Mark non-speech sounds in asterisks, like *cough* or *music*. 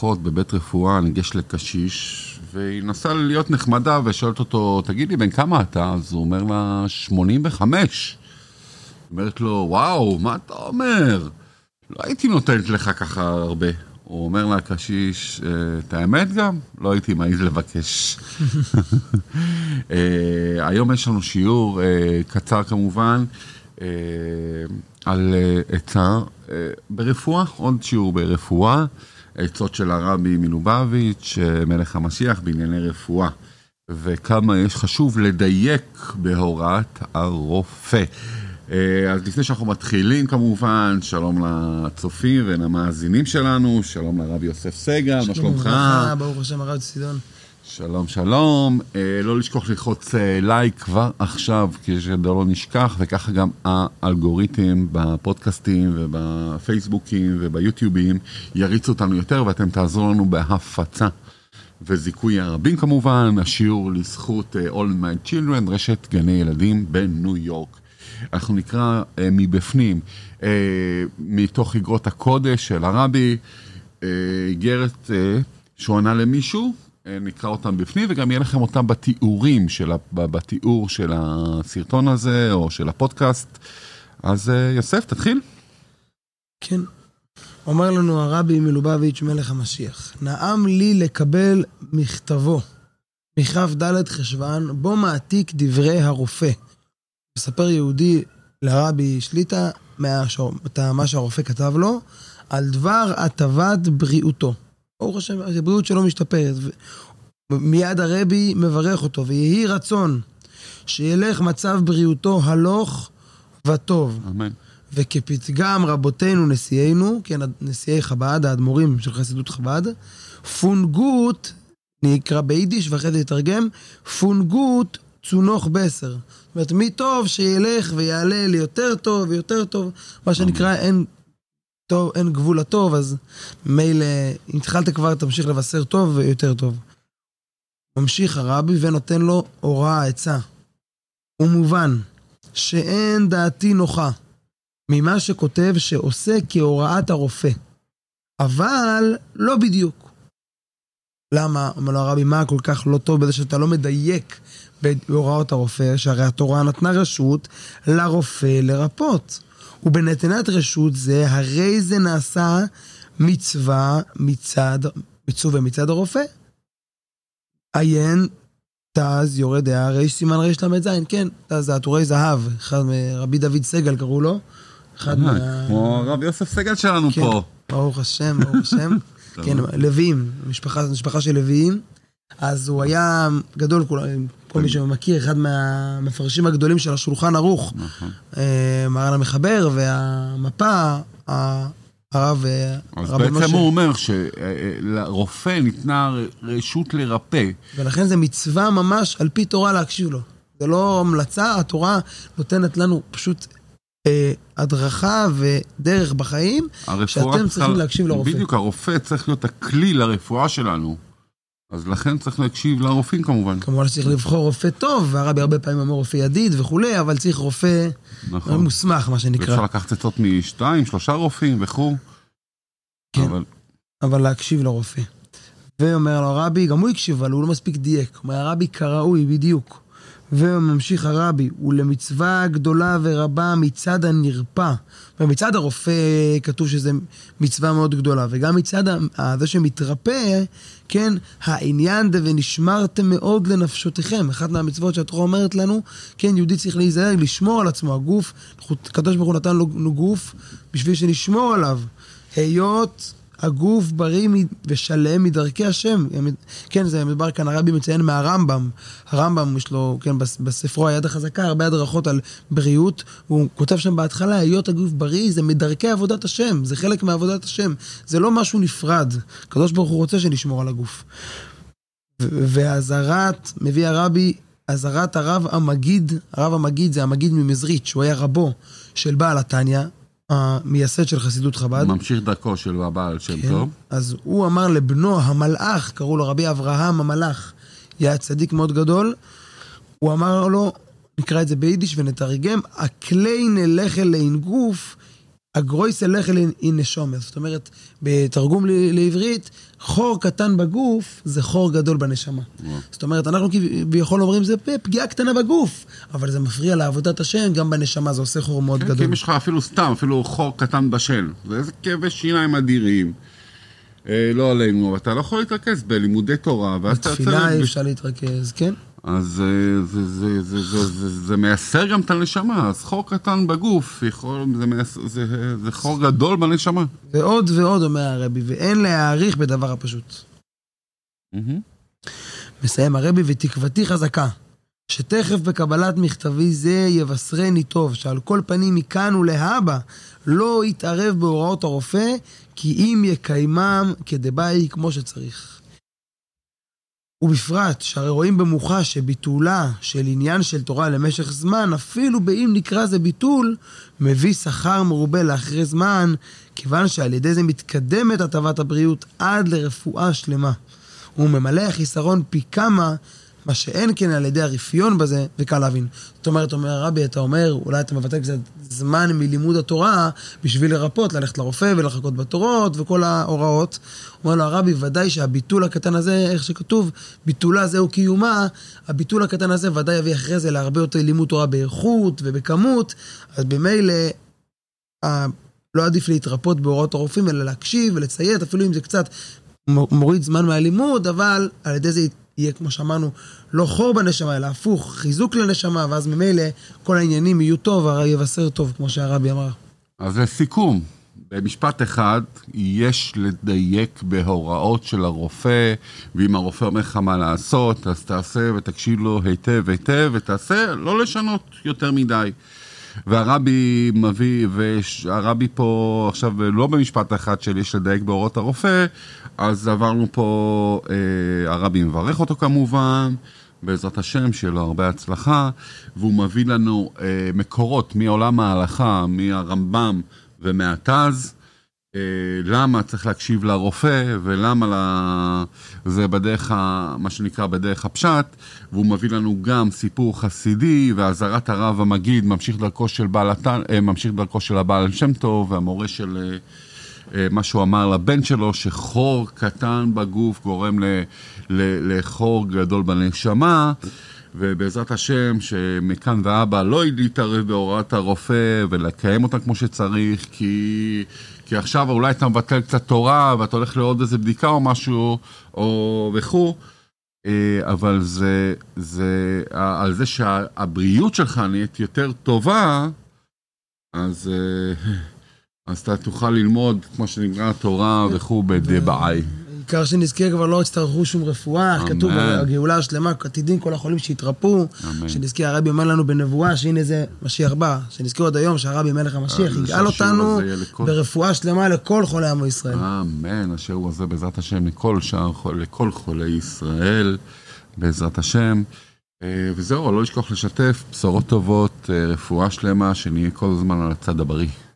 אחות בבית רפואה, ניגש לקשיש, והיא נסעה להיות נחמדה ושואלת אותו, תגיד לי, בן כמה אתה? אז הוא אומר לה, 85. אומרת לו, וואו, מה אתה אומר? לא הייתי נותנת לך ככה הרבה. הוא אומר לה, הקשיש, את האמת גם? לא הייתי מעז לבקש. *laughs* אה, היום יש לנו שיעור אה, קצר כמובן. אה, על עצה ברפואה, עוד שיעור ברפואה, עצות של הרבי מלובביץ', מלך המשיח בענייני רפואה, וכמה יש חשוב לדייק בהוראת הרופא. אז לפני שאנחנו מתחילים כמובן, שלום לצופים ולמאזינים שלנו, שלום לרבי יוסף סגל, מה שלומך? שלום ברוך השם הרב צידון. שלום שלום, אה, לא לשכוח ללחוץ אה, לייק כבר עכשיו, כדי שלא נשכח, וככה גם האלגוריתם בפודקאסטים ובפייסבוקים וביוטיובים יריצו אותנו יותר ואתם תעזרו לנו בהפצה וזיכוי הרבים כמובן, השיעור לזכות אה, All My Children, רשת גני ילדים בניו יורק. אנחנו נקרא אה, מבפנים, אה, מתוך אגרות הקודש של הרבי, איגרת אה, שהוא ענה למישהו. אה, נקרא אותם בפנים, וגם יהיה לכם אותם בתיאורים של, בתיאור של הסרטון הזה, או של הפודקאסט. אז אה, יוסף, תתחיל. כן. אומר לנו הרבי מלובביץ', מלך המשיח, נעם לי לקבל מכתבו, מכ"ד חשוון, בו מעתיק דברי הרופא. מספר יהודי לרבי שליטה, מה שהרופא כתב לו, על דבר הטבת בריאותו. ברוך השם, הבריאות שלו משתפרת. מיד הרבי מברך אותו, ויהי רצון שילך מצב בריאותו הלוך וטוב. אמן. וכפתגם רבותינו נשיאינו, כן, נשיאי חב"ד, האדמו"רים של חסידות חב"ד, פונגות, נקרא ביידיש ואחרי זה יתרגם, פונגות צונוך בסר. זאת אומרת, מי טוב שילך ויעלה ליותר טוב ויותר טוב, מה שנקרא אין טוב, אין גבול לטוב, אז מילא, אם התחלת כבר, תמשיך לבשר טוב ויותר טוב. ממשיך הרבי ונותן לו הוראה, עצה. ומובן שאין דעתי נוחה ממה שכותב שעושה כהוראת הרופא. אבל לא בדיוק. למה? אומר לו הרבי, מה כל כך לא טוב בזה שאתה לא מדייק בהוראות הרופא, שהרי התורה נתנה רשות לרופא לרפות. ובנתינת רשות זה, הרי זה נעשה מצווה מצד, מצווה מצד הרופא. עיין, תז, יורד דעה, ריש סימן ריש ל"ז, כן, תז זה עטורי זהב, אחד מרבי דוד סגל קראו לו. אחד מה... כמו רבי יוסף סגל שלנו כן, פה. ברוך השם, ברוך השם. כן, לוויים, משפחה, משפחה של לוויים. אז הוא היה גדול, כל מי שמכיר, אחד מהמפרשים הגדולים של השולחן ערוך, נכון. אה, מרן המחבר והמפה, הרב אז בעצם הוא אומר שלרופא ניתנה רשות לרפא. ולכן זה מצווה ממש על פי תורה להקשיב לו. זה לא המלצה, התורה נותנת לנו פשוט אה, הדרכה ודרך בחיים, שאתם צריכים להקשיב לרופא. בדיוק, הרופא צריך להיות הכלי לרפואה שלנו. אז לכן צריך להקשיב לרופאים כמובן. כמובן שצריך לבחור רופא טוב, והרבי הרבה פעמים אומר רופא ידיד וכולי, אבל צריך רופא נכון. מוסמך, מה שנקרא. ואפשר לקחת עצות משתיים, שלושה רופאים וכו'. כן, אבל... אבל להקשיב לרופא. ואומר לו הרבי, גם הוא הקשיב, אבל הוא לא מספיק דייק. אומר הרבי כראוי, בדיוק. וממשיך הרבי, ולמצווה גדולה ורבה מצד הנרפא. ומצד הרופא כתוב שזה מצווה מאוד גדולה, וגם מצד זה שמתרפא, כן, העניין דה ונשמרתם מאוד לנפשותיכם. אחת מהמצוות שהתורה אומרת לנו, כן, יהודי צריך להיזהר, לשמור על עצמו. הגוף, הקדוש ברוך הוא נתן לו גוף בשביל שנשמור עליו. היות הגוף בריא ושלם מדרכי השם. כן, זה מדבר כאן, הרבי מציין מהרמב"ם. הרמב"ם יש לו, כן, בספרו היד החזקה, הרבה הדרכות על בריאות. הוא כותב שם בהתחלה, היות הגוף בריא זה מדרכי עבודת השם, זה חלק מעבודת השם. זה לא משהו נפרד. הקדוש ברוך הוא רוצה שנשמור על הגוף. ואזהרת, מביא הרבי, אזהרת הרב המגיד, הרב המגיד זה המגיד ממזריץ', שהוא היה רבו של בעל התניא, המייסד של חסידות חב"ד. ממשיך דרכו של הבעל שם כן. טוב. אז הוא אמר לבנו המלאך, קראו לו רבי אברהם המלאך, היה צדיק מאוד גדול, הוא אמר לו, נקרא את זה ביידיש ונתרגם, הכלי נלך אליין גוף, הגרויס אלך אליין נשומת. זאת אומרת, בתרגום לעברית, חור קטן בגוף זה חור גדול בנשמה. זאת אומרת, אנחנו כביכול אומרים זה פגיעה קטנה בגוף, אבל זה מפריע לעבודת השם, גם בנשמה זה עושה חור מאוד כן, כי גדול. אם יש לך אפילו סתם, אפילו חור קטן בשל, זה איזה כאבי שיניים אדירים. אה, לא עלינו, אתה לא יכול להתרכז בלימודי תורה, ואז אתה יוצא... בתפילה אפשר להתרכז, כן? אז אה, זה, זה, זה, זה, זה, זה מייסר גם את הנשמה, אז חור קטן בגוף, יכול, זה, מייס, זה, זה חור גדול בנשמה. ועוד ועוד אומר הרבי, ואין להעריך בדבר הפשוט. מסיים הרבי, ותקוותי חזקה, שתכף בקבלת מכתבי זה יבשרני טוב, שעל כל פנים מכאן ולהבא לא יתערב בהוראות הרופא, כי אם יקיימם כדבעי כמו שצריך. ובפרט, שהרי רואים במוחש שביטולה של עניין של תורה למשך זמן, אפילו באם נקרא זה ביטול, מביא שכר מרובה לאחרי זמן, כיוון שעל ידי זה מתקדמת הטבת הבריאות עד לרפואה שלמה. הוא ממלא החיסרון פי כמה, מה שאין כן על ידי הרפיון בזה, וקל להבין. זאת אומרת, אומר הרבי, אתה אומר, אולי אתה מבטל קצת זמן מלימוד התורה בשביל לרפות, ללכת לרופא ולחכות בתורות וכל ההוראות. אומר לו הרבי, ודאי שהביטול הקטן הזה, איך שכתוב, ביטולה זהו קיומה, הביטול הקטן הזה ודאי יביא אחרי זה להרבה יותר לימוד תורה באיכות ובכמות, אז במילא, ה- לא עדיף להתרפות בהוראות הרופאים, אלא להקשיב ולציית, אפילו אם זה קצת מוריד זמן מהלימוד, אבל על ידי זה יהיה, כמו שאמרנו, לא חור בנשמה, אלא הפוך, חיזוק לנשמה, ואז ממילא כל העניינים יהיו טוב, הרי יבשר טוב, כמו שהרבי אמר. אז לסיכום, במשפט אחד, יש לדייק בהוראות של הרופא, ואם הרופא אומר לך מה לעשות, אז תעשה ותקשיב לו היטב היטב, ותעשה, לא לשנות יותר מדי. והרבי מביא, והרבי פה עכשיו לא במשפט אחד של יש לדייק בהוראות הרופא, אז עברנו פה, אה, הרבי מברך אותו כמובן, בעזרת השם, שיהיה לו הרבה הצלחה, והוא מביא לנו אה, מקורות מעולם ההלכה, מהרמב"ם ומהתז, למה צריך להקשיב לרופא, ולמה. זה בדרך. מה שנקרא בדרך הפשט, והוא מביא לנו גם סיפור חסידי, ואזהרת הרב המגיד, ממשיך דרכו של בעל. אה, ממשיך דרכו של הבעל שם טוב, והמורה של... אה, אה, מה שהוא אמר לבן שלו, שחור קטן בגוף גורם לחור גדול בנשמה, ובעזרת השם, שמכאן והבא לא להתערב בהוראת הרופא ולקיים אותה כמו שצריך, כי, כי עכשיו אולי אתה מבטל קצת תורה ואתה הולך לעוד איזה בדיקה או משהו, או וכו'. אה, אבל זה, זה, על זה שהבריאות שלך נהיית יותר טובה, אז, אה, אז אתה תוכל ללמוד, כמו שנקרא תורה וכו' בדבעי. העיקר שנזכה כבר לא יצטרכו שום רפואה, אמן. כתוב הגאולה השלמה, עתידים כל החולים שיתרפאו. שנזכה הרבי אומר לנו בנבואה שהנה זה משיח בא, שנזכה עוד היום שהרבי מלך המשיח אה, יגאל אותנו לכל- ברפואה שלמה לכל חולי עמו ישראל. אמן, השיעור הזה בעזרת השם לכל שאר, לכל חולי ישראל, בעזרת השם. אה, וזהו, לא לשכוח לשתף, בשורות טובות, אה, רפואה שלמה, שנהיה כל הזמן על הצד הבריא.